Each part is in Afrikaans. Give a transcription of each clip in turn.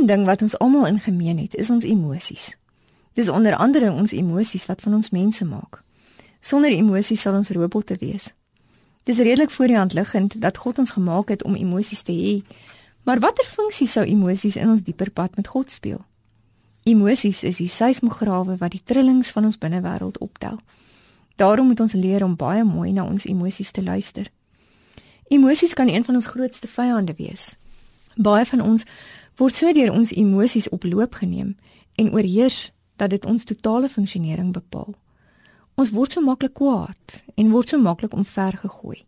Een ding wat ons almal in gemeen het, is ons emosies. Dis onder andere ons emosies wat van ons mense maak. Sonder emosies sal ons robotte wees. Dis redelik voor die hand liggend dat God ons gemaak het om emosies te hê. Maar watter funksie sou emosies in ons dieper pad met God speel? Emosies is die seismograwe wat die trillings van ons binnewêreld optel. Daarom moet ons leer om baie mooi na ons emosies te luister. Emosies kan een van ons grootste vyande wees. Baie van ons word so deur ons emosies op loop geneem en oorheers dat dit ons totale funksionering bepaal. Ons word so maklik kwaad en word so maklik omvergegooi.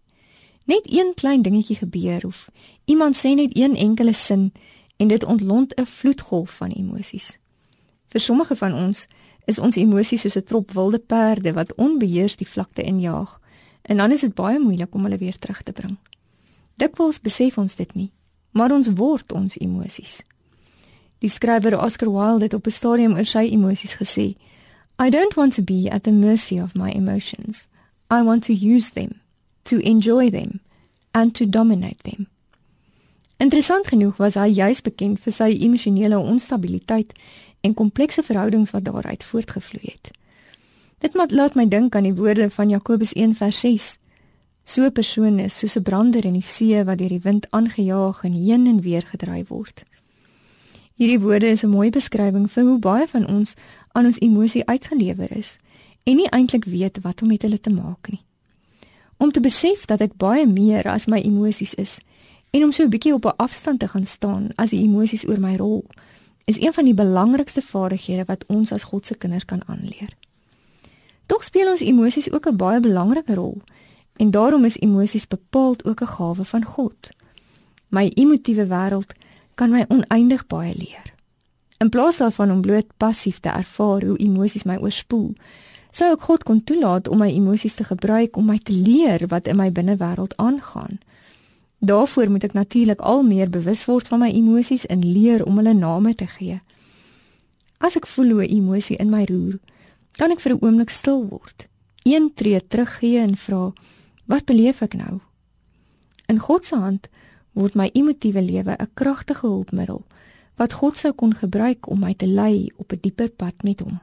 Net een klein dingetjie gebeur of iemand sê net een enkele sin en dit ontlont 'n vloedgolf van emosies. Vir sommige van ons is ons emosies soos 'n trop wilde perde wat onbeheers die vlakte injaag en dan is dit baie moeilik om hulle weer terug te bring. Dikwels besef ons dit nie, maar ons word ons emosies. Die skrywer Oscar Wilde het op 'n stadium oor sy emosies gesê: I don't want to be at the mercy of my emotions. I want to use them, to enjoy them and to dominate them. Interessant genoeg was hy juis bekend vir sy emosionele onstabiliteit en komplekse verhoudings wat daaruit voortgevloei het. Dit laat my dink aan die woorde van Jakobus 1:6. So 'n persoon is soos 'n brander in die see wat deur die wind aangejaag en heen en weer gedryf word. Hierdie woorde is 'n mooi beskrywing vir hoe baie van ons aan ons emosie uitgelewer is en nie eintlik weet wat om met hulle te maak nie. Om te besef dat ek baie meer as my emosies is en om so 'n bietjie op 'n afstand te gaan staan as die emosies oor my rol, is een van die belangrikste vaardighede wat ons as God se kinders kan aanleer. Tog speel ons emosies ook 'n baie belangrike rol en daarom is emosies bepaald ook 'n gawe van God. My emotiewe wêreld kan my oneindig baie leer. In plaas daarvan om bloot passief te ervaar hoe emosies my oorspoel, sou ek God kon toelaat om my emosies te gebruik om my te leer wat in my binnewêreld aangaan. Daarvoor moet ek natuurlik al meer bewus word van my emosies en leer om hulle name te gee. As ek voel hoe 'n emosie in my roer, kan ek vir 'n oomblik stil word. Een tree teruggee en vra: "Wat beleef ek nou?" In God se hand word my emotiewe lewe 'n kragtige hulpmiddel wat God sou kon gebruik om my te lei op 'n dieper pad met hom.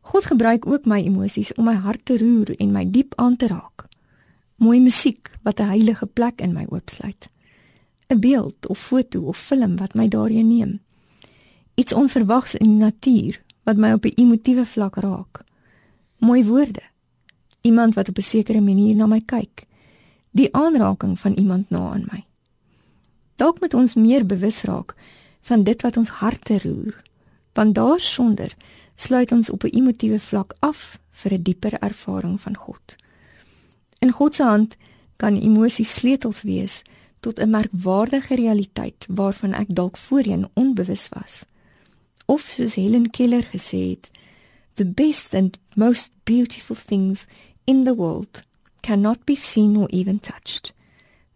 God gebruik ook my emosies om my hart te roer en my diep aan te raak. Mooi musiek wat 'n heilige plek in my oopsluit. 'n Beeld of foto of film wat my daarheen neem. Iets onverwags in die natuur wat my op 'n emotiewe vlak raak. Mooi woorde. Iemand wat op 'n sekere manier na my kyk die aanraking van iemand na aan my. Dalk moet ons meer bewus raak van dit wat ons harte roer, want daarsonder sluit ons op 'n emotiewe vlak af vir 'n dieper ervaring van God. In God se hand kan emosies sleutels wees tot 'n merkwaardige realiteit waarvan ek dalk voorheen onbewus was. Of soos Helen Keller gesê het, the best and most beautiful things in the world cannot be seen or even touched.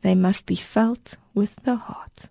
They must be felt with the heart.